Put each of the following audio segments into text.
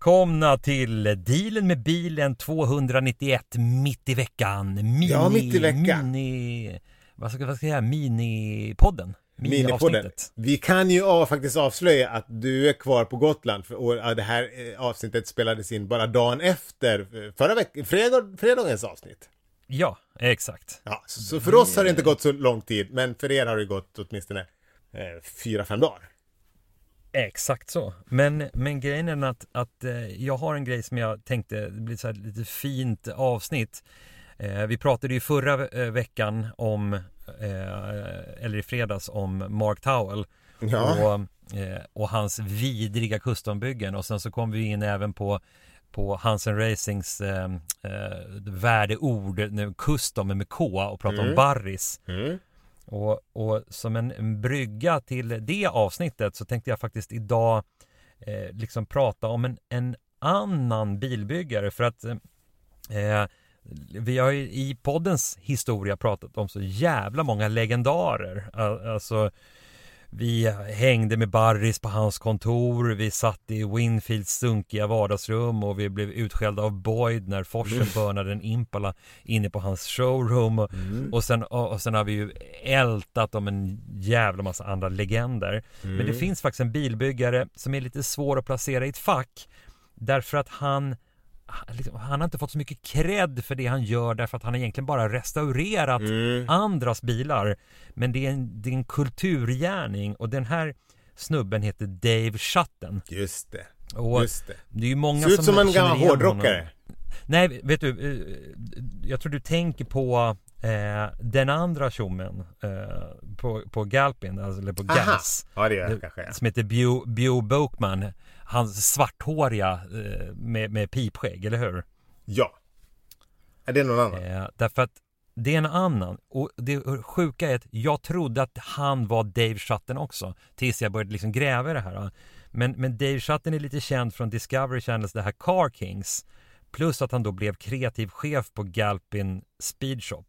Välkomna till dealen med bilen 291 mitt i veckan. Mini, Ja, mitt i veckan. Mini, vad ska, vad ska jag säga, minipodden. Minipodden. Vi kan ju av, faktiskt avslöja att du är kvar på Gotland för och, det här eh, avsnittet spelades in bara dagen efter eh, förra veckan, fredag, fredagens avsnitt. Ja, exakt. Ja, så, så för oss har det inte gått så lång tid, men för er har det gått åtminstone eh, fyra, fem dagar. Exakt så. Men, men grejen är att, att eh, jag har en grej som jag tänkte blir så här lite fint avsnitt. Eh, vi pratade ju förra eh, veckan om, eller i fredags, om Mark Towell. Ja. Och, och hans vidriga custombyggen. Och sen så kom vi in även på på Hansen Racings eh, eh, värdeord, nu, custom med K och prata om Barris. Mm. Och, och som en, en brygga till det avsnittet så tänkte jag faktiskt idag eh, liksom prata om en, en annan bilbyggare för att eh, vi har ju i poddens historia pratat om så jävla många legendarer. Alltså vi hängde med Barris på hans kontor, vi satt i Winfields sunkiga vardagsrum och vi blev utskällda av Boyd när Forsen burnade en Impala inne på hans showroom. Och, och, sen, och, sen har vi ju ältat om en jävla massa andra legender. Men det finns faktiskt en bilbyggare som är lite svår att placera i ett fack därför att han liksom, han har inte fått så mycket cred för det han gör därför att han har egentligen bara restaurerat andras bilar. Men det är, en, det är en kulturgärning och den här snubben heter Dave Schatten. Just det. Och Just det. det är ju många Ser ut som som en gammal hårdrockare. honom. Nej, vet du, eh, jag tror du tänker på eh, den andra tjommen eh, på, på Galpin, alltså, eller på. Gas. Ja, det jag kanske. Som heter Bew, Bew Boakman. Hans svarthåriga eh, med, med pipskägg, eller hur? ja. Är det någon annan? Eh, därför att det är en annan. Och det sjuka är att jag trodde att han var Dave Schatten också. Tills jag började liksom gräva i det här. Men, men Dave Schatten är lite känd från Discovery Channels, det här Car Kings. Plus att han då blev kreativ chef på Galpin Speed Shop.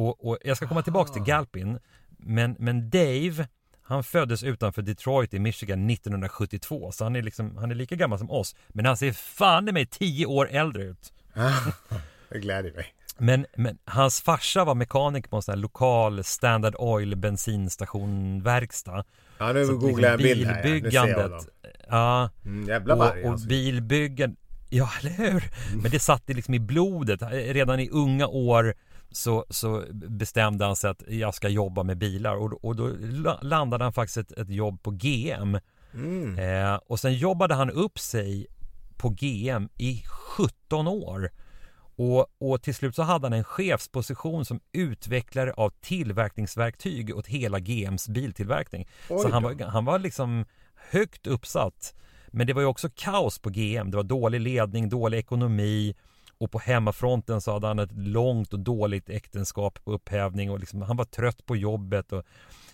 Och, och jag ska komma tillbaks till Galpin. Men, men Dave, han föddes utanför Detroit i Michigan 1972. Så han är, liksom, han är lika gammal som oss. Men han ser fan i mig tio år äldre ut. Det gläder mig. Men, men hans farsa var mekaniker på en sån här lokal Standard Oil bensinstationverkstad. Ja, nu googlar jag en bild här. Nu bilbyggandet, ja, Mm, jävla varg och, och alltså. bilbyggen, ja eller hur? Men det satt liksom i blodet. Redan i unga år så, så bestämde han sig att jag ska jobba med bilar och, och då la- landade han faktiskt ett, ett jobb på GM. Mm. Eh, och sen jobbade han upp sig på GM i 17 år. Och, och till slut så hade han en chefsposition som utvecklare av tillverkningsverktyg åt hela GMs biltillverkning. Oj så han var, han var liksom högt uppsatt. Men det var ju också kaos på GM. Det var dålig ledning, dålig ekonomi och på hemmafronten så hade han ett långt och dåligt äktenskap på upphävning och liksom, han var trött på jobbet. Och,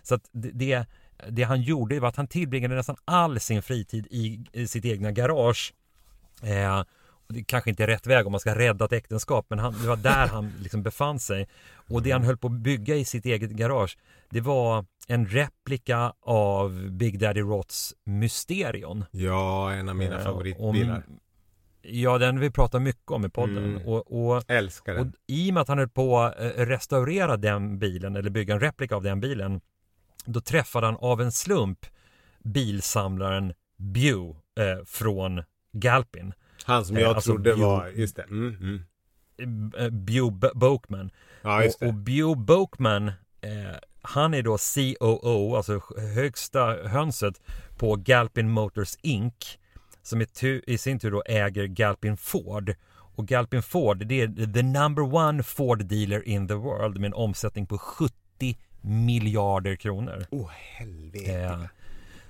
så att det, det, han gjorde var att han tillbringade nästan all sin fritid i, i sitt egna garage. Eh, det kanske inte är rätt väg om man ska rädda ett äktenskap men han, det var där han liksom befann sig. Och det han höll på att bygga i sitt eget garage det var en replika av Big Daddy Roths Mysterion. Ja, en av mina Eh, favoritbilar. om- Ja, den vi pratar mycket om i podden. Mm. Och, och, Älskar och den. i och med att han höll på att eh, restaurera den bilen, eller bygga en replika av den bilen, då träffade han av en slump bilsamlaren Bew eh, från Galpin. Han som eh, jag alltså trodde Björn- var, just det. Mm, mm. Eh, Bew B- Boakman. Ja, just och, och det. Bew Boakman, eh, han är då COO, alltså högsta hönset på Galpin Motors Inc. Som i, i sin tur då äger Galpin Ford. Och Galpin Ford, det är the number one Ford dealer in the world med en omsättning på 70 miljarder kronor. Åh, helvete. Eh,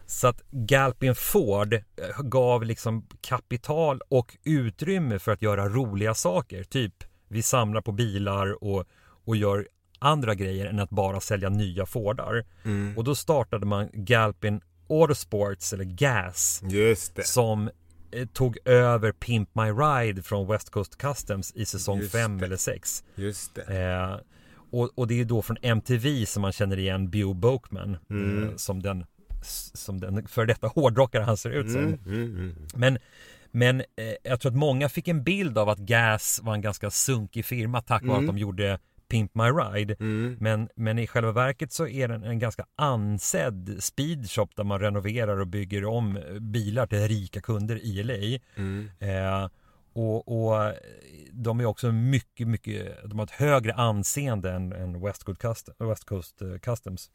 så att Galpin Ford eh, gav liksom kapital och utrymme för att göra roliga saker. Typ vi samlar på bilar och, och gör andra grejer än att bara sälja nya Fordar. Mm. Och då startade man Galpin Autosports eller GAS som eh, tog över Pimp My Ride från West Coast Customs i säsong Just 5 det. eller 6. Just det. Eh, och, och det är då från MTV som man känner igen Bew Boakman Mm. eh, som den som den för detta hårdrockare han ser ut som. Mm, mm, mm. Men, Men eh, jag tror att många fick en bild av att Gas var en ganska sunkig firma tack vare Mm. att de gjorde Pimp My Ride. Mm. Men, men i själva verket så är den en ganska ansedd speedshop där man renoverar och bygger om bilar till rika kunder i LA. Mm. Eh, och, och de är också mycket, mycket, de har ett högre anseende än, än West, Coast Custom, West Coast eh, Customs.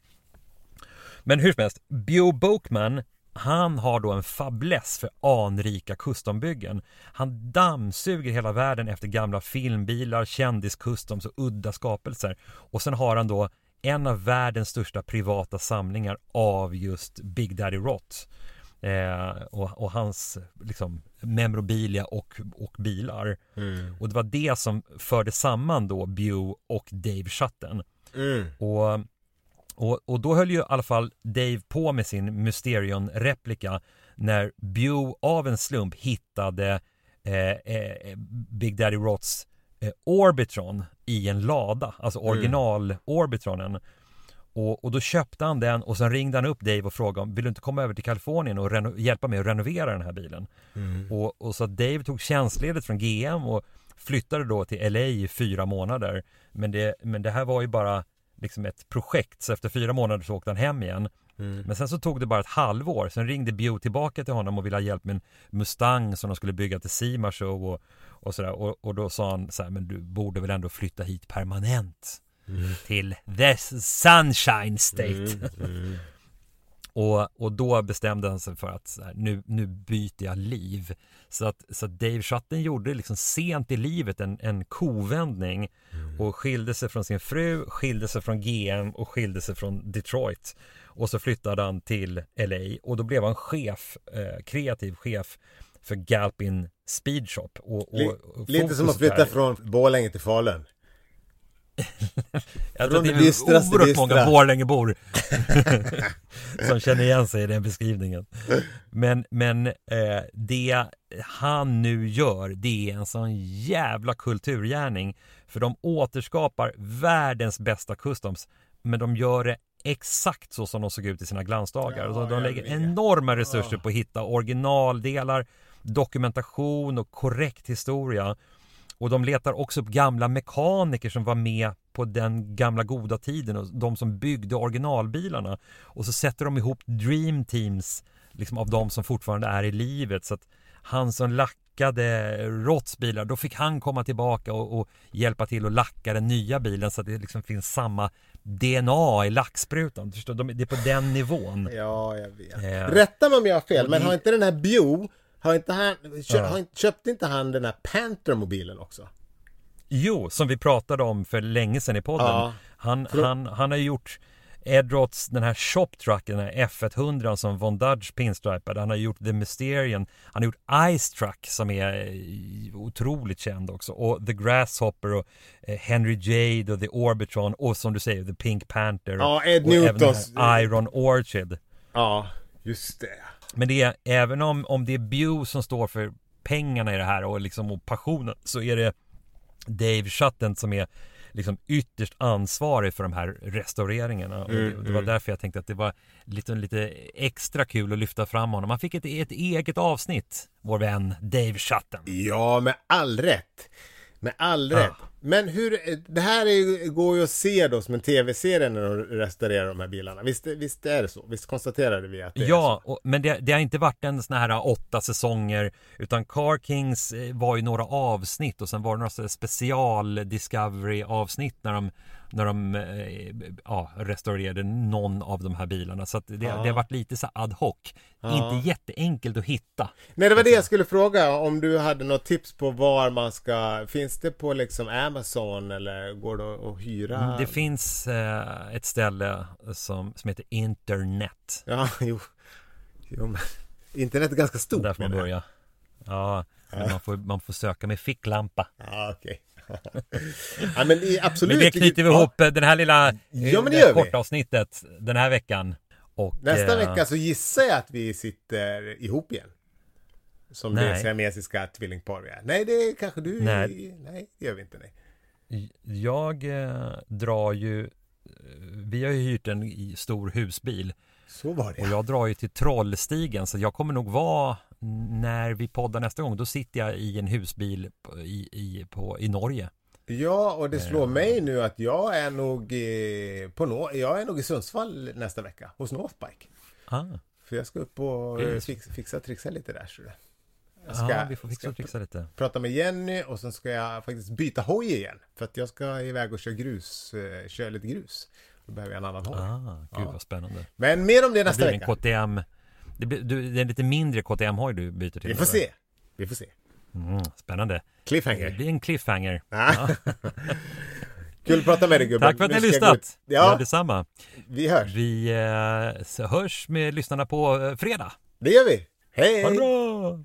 Men hur som helst, Bio Boakman, han har då en fäbless för anrika custombyggen. Han dammsuger hela världen efter gamla filmbilar, kändiscustoms och udda skapelser. Och sen har han då en av världens största privata samlingar av just Big Daddy Roth. Eh, och, och hans liksom, memorabilia och, och bilar. Mm. Och det var det som förde samman då Bew och Dave Schatten. Mm. Och, och, och då höll ju i alla fall Dave på med sin Mysterion-replika när Bew av en slump hittade eh, eh, Big Daddy Roths eh, Orbitron i en lada, alltså original Orbitronen. Och, och då köpte han den och sen ringde han upp Dave och frågade om vill du inte komma över till Kalifornien och hjälpa mig att renovera den här bilen? Mm. Och, och så Dave tog tjänstledigt från GM och flyttade då till LA i fyra månader. Men det, men det här var ju bara liksom ett projekt, så efter fyra månader så åkte han hem igen. Mm. Men sen så tog det bara ett halvår, sen ringde Bew tillbaka till honom och ville ha hjälp med en Mustang som de skulle bygga till SEMA Show och, och sådär. Och, och då sa han så här, men du borde väl ändå flytta hit permanent till the Sunshine State. Mm. Mm. Och, och då bestämde han sig för att här, nu, nu byter jag liv. Så att, så att Dave Schatten gjorde liksom sent i livet en, en kovändning och skilde sig från sin fru, skilde sig från GM och skilde sig från Detroit. Och så flyttade han till LA och då blev han chef, eh, kreativ chef för Galpin Speed Shop. Och, och, Li- och Lite som att flytta där- från Borlänge till Falun. Jag tror att det det dystraste är oerhört många Borlängebor som känner igen sig i den beskrivningen. Men, men eh, det han nu gör, det är en sån jävla kulturgärning. För de återskapar världens bästa customs, men de gör det exakt så som de såg ut i sina glansdagar. Ja, de, lägger enorma resurser på att hitta originaldelar, dokumentation och korrekt historia. Och de letar också upp gamla mekaniker som var med på den gamla goda tiden och de som byggde originalbilarna. Och så sätter de ihop dream teams liksom av de som fortfarande är i livet. Så att han som lackade Roths bilar, då fick han komma tillbaka och, och hjälpa till att lacka den nya bilen så att det liksom finns samma DNA i lacksprutan. Du Förstår, de, det är på den nivån. Ja, jag vet. Eh, Rätta mig om jag har fel, men har inte den här Bew, har inte han, Ja. köpte inte han den här Panther-mobilen också? Jo, som vi pratade om för länge sedan i podden. Ja. Han, han, han har gjort Edrots, den här shop trucken, den här F100 som Von Dudge pinstripade. Han har gjort The Mysterian. Han har gjort Ice Truck som är eh, otroligt känd också. Och The Grasshopper och eh, Henry Jade och The Orbitron och som du säger The Pink Panther. Ja, Ed Newtons- Iron Orchid. Ja, just det. Men det är, även om, om det är Bew som står för pengarna i det här och, liksom, och passionen så är det Dave Schatten som är liksom ytterst ansvarig för de här restaureringarna. och det, Mm, det var mm. därför jag tänkte att det var lite, lite extra kul att lyfta fram honom. Han fick ett, ett eget avsnitt, vår vän Dave Schatten. Ja, med all rätt. Med all rätt. Men hur, det här är, går ju att se då som en tv-serie när de restaurerar de här bilarna. Visst, visst är det så? Visst konstaterade vi att det är Ja, så? och, men det, det har inte varit en sån här åtta säsonger utan Car Kings eh, var ju några avsnitt och sen var det några special Discovery avsnitt när de, när de eh, ja, restaurerade någon av de här bilarna. Så det, det har varit lite så ad hoc. Inte jätteenkelt att hitta. Nej, det var det jag skulle fråga. Om du hade något tips på var man ska... Finns det på liksom Amazon eller går det att hyra? Det finns eh, ett ställe som, som heter Internet. Ja, jo. jo men... Internet är ganska stort. Där får man börja. Ja, men man får, man får söka med ficklampa. Ja, okej. ja, men absolut. Men det knyter vi Ja. ihop eh, den här lilla eh, Ja, men det det vi. korta avsnittet den här veckan. Och, Nästa eh, vecka så gissar jag att vi sitter ihop igen. Som det Nej. siamesiska tvillingpar vi är. Nej, det kanske du... Nej. Nej, det gör vi inte. Nej. Jag eh, drar ju eh, Vi har ju hyrt en stor husbil Så var det. och jag drar ju till Trollstigen så jag kommer nog vara när vi poddar nästa gång, då sitter jag i en husbil i, i, på, i Norge. Ja, och det slår mig nu att jag är nog i, på no, jag är nog i Sundsvall nästa vecka hos Northbike. Ah. För jag ska upp och Precis. fixa, fixa trixa lite där. Så det. Jag Ja, vi får fixa och trixa lite. prata med Jenny och sen ska jag faktiskt byta hoj igen. För att jag ska iväg och köra grus, eh, köra lite grus. Då behöver jag en annan hoj. Ah, gud Ja. vad spännande. Men mer om det Det nästa blir en vecka. KTM. Det, blir, du, det är en lite mindre KTM-hoj du byter till. Vi får eller? se. Vi får se. Mm, spännande. Det Cliffhanger. blir en cliffhanger. Ja. Kul att prata med dig gubben. Tack för att ni har ska lyssnat. Ja, Ja, detsamma. vi hörs. Vi eh, hörs med lyssnarna på eh, fredag. Det gör vi. Hej! Ha det bra!